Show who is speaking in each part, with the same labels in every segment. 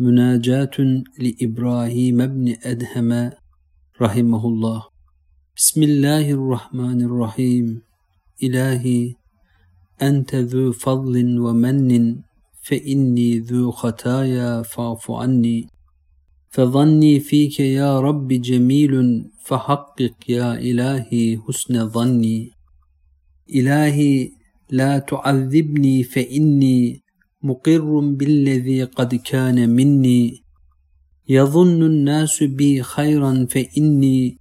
Speaker 1: مناجاة لإبراهيم بن أدهم رحمه الله. بسم الله الرحمن الرحيم. إلهي أنت ذو فضل ومن فإني ذو خطايا فاعف عني. فظني فيك يا رب جميل فحقق يا إلهي حسن ظني. إلهي لا تعذبني فإني مقر بالذي قد كان مني. يظن الناس بي خيرا فإني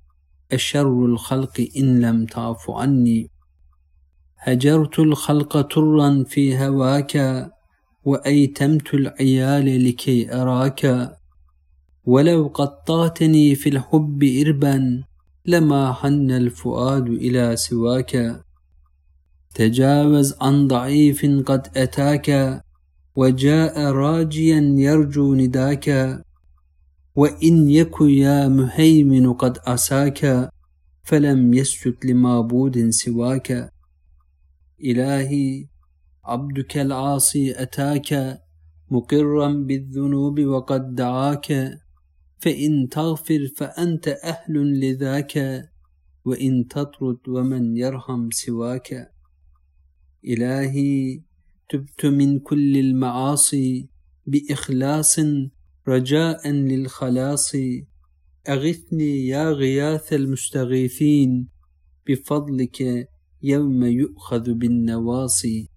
Speaker 1: أشر الخلق إن لم تعف عني. هجرت الخلق طرا في هواك وأيتمت العيال لكي أراك. ولو قطعتني في الحب إربا لما حن الفؤاد إلى سواك. تجاوز عن ضعيف قد أتاك. وجاء راجيا يرجو نداك وإن يك يا مهيمن قد عساك فلم يسجد لمعبود سواك. إلهي عبدك العاصي أتاك مقرا بالذنوب وقد دعاك. فإن تغفر فأنت أهل لذاك وإن تطرد ومن يرحم سواك. إلهي تبت من كل المعاصي بإخلاص رجاء للخلاص. أغثني يا غياث المستغيثين بفضلك يوم يؤخذ بالنواصي.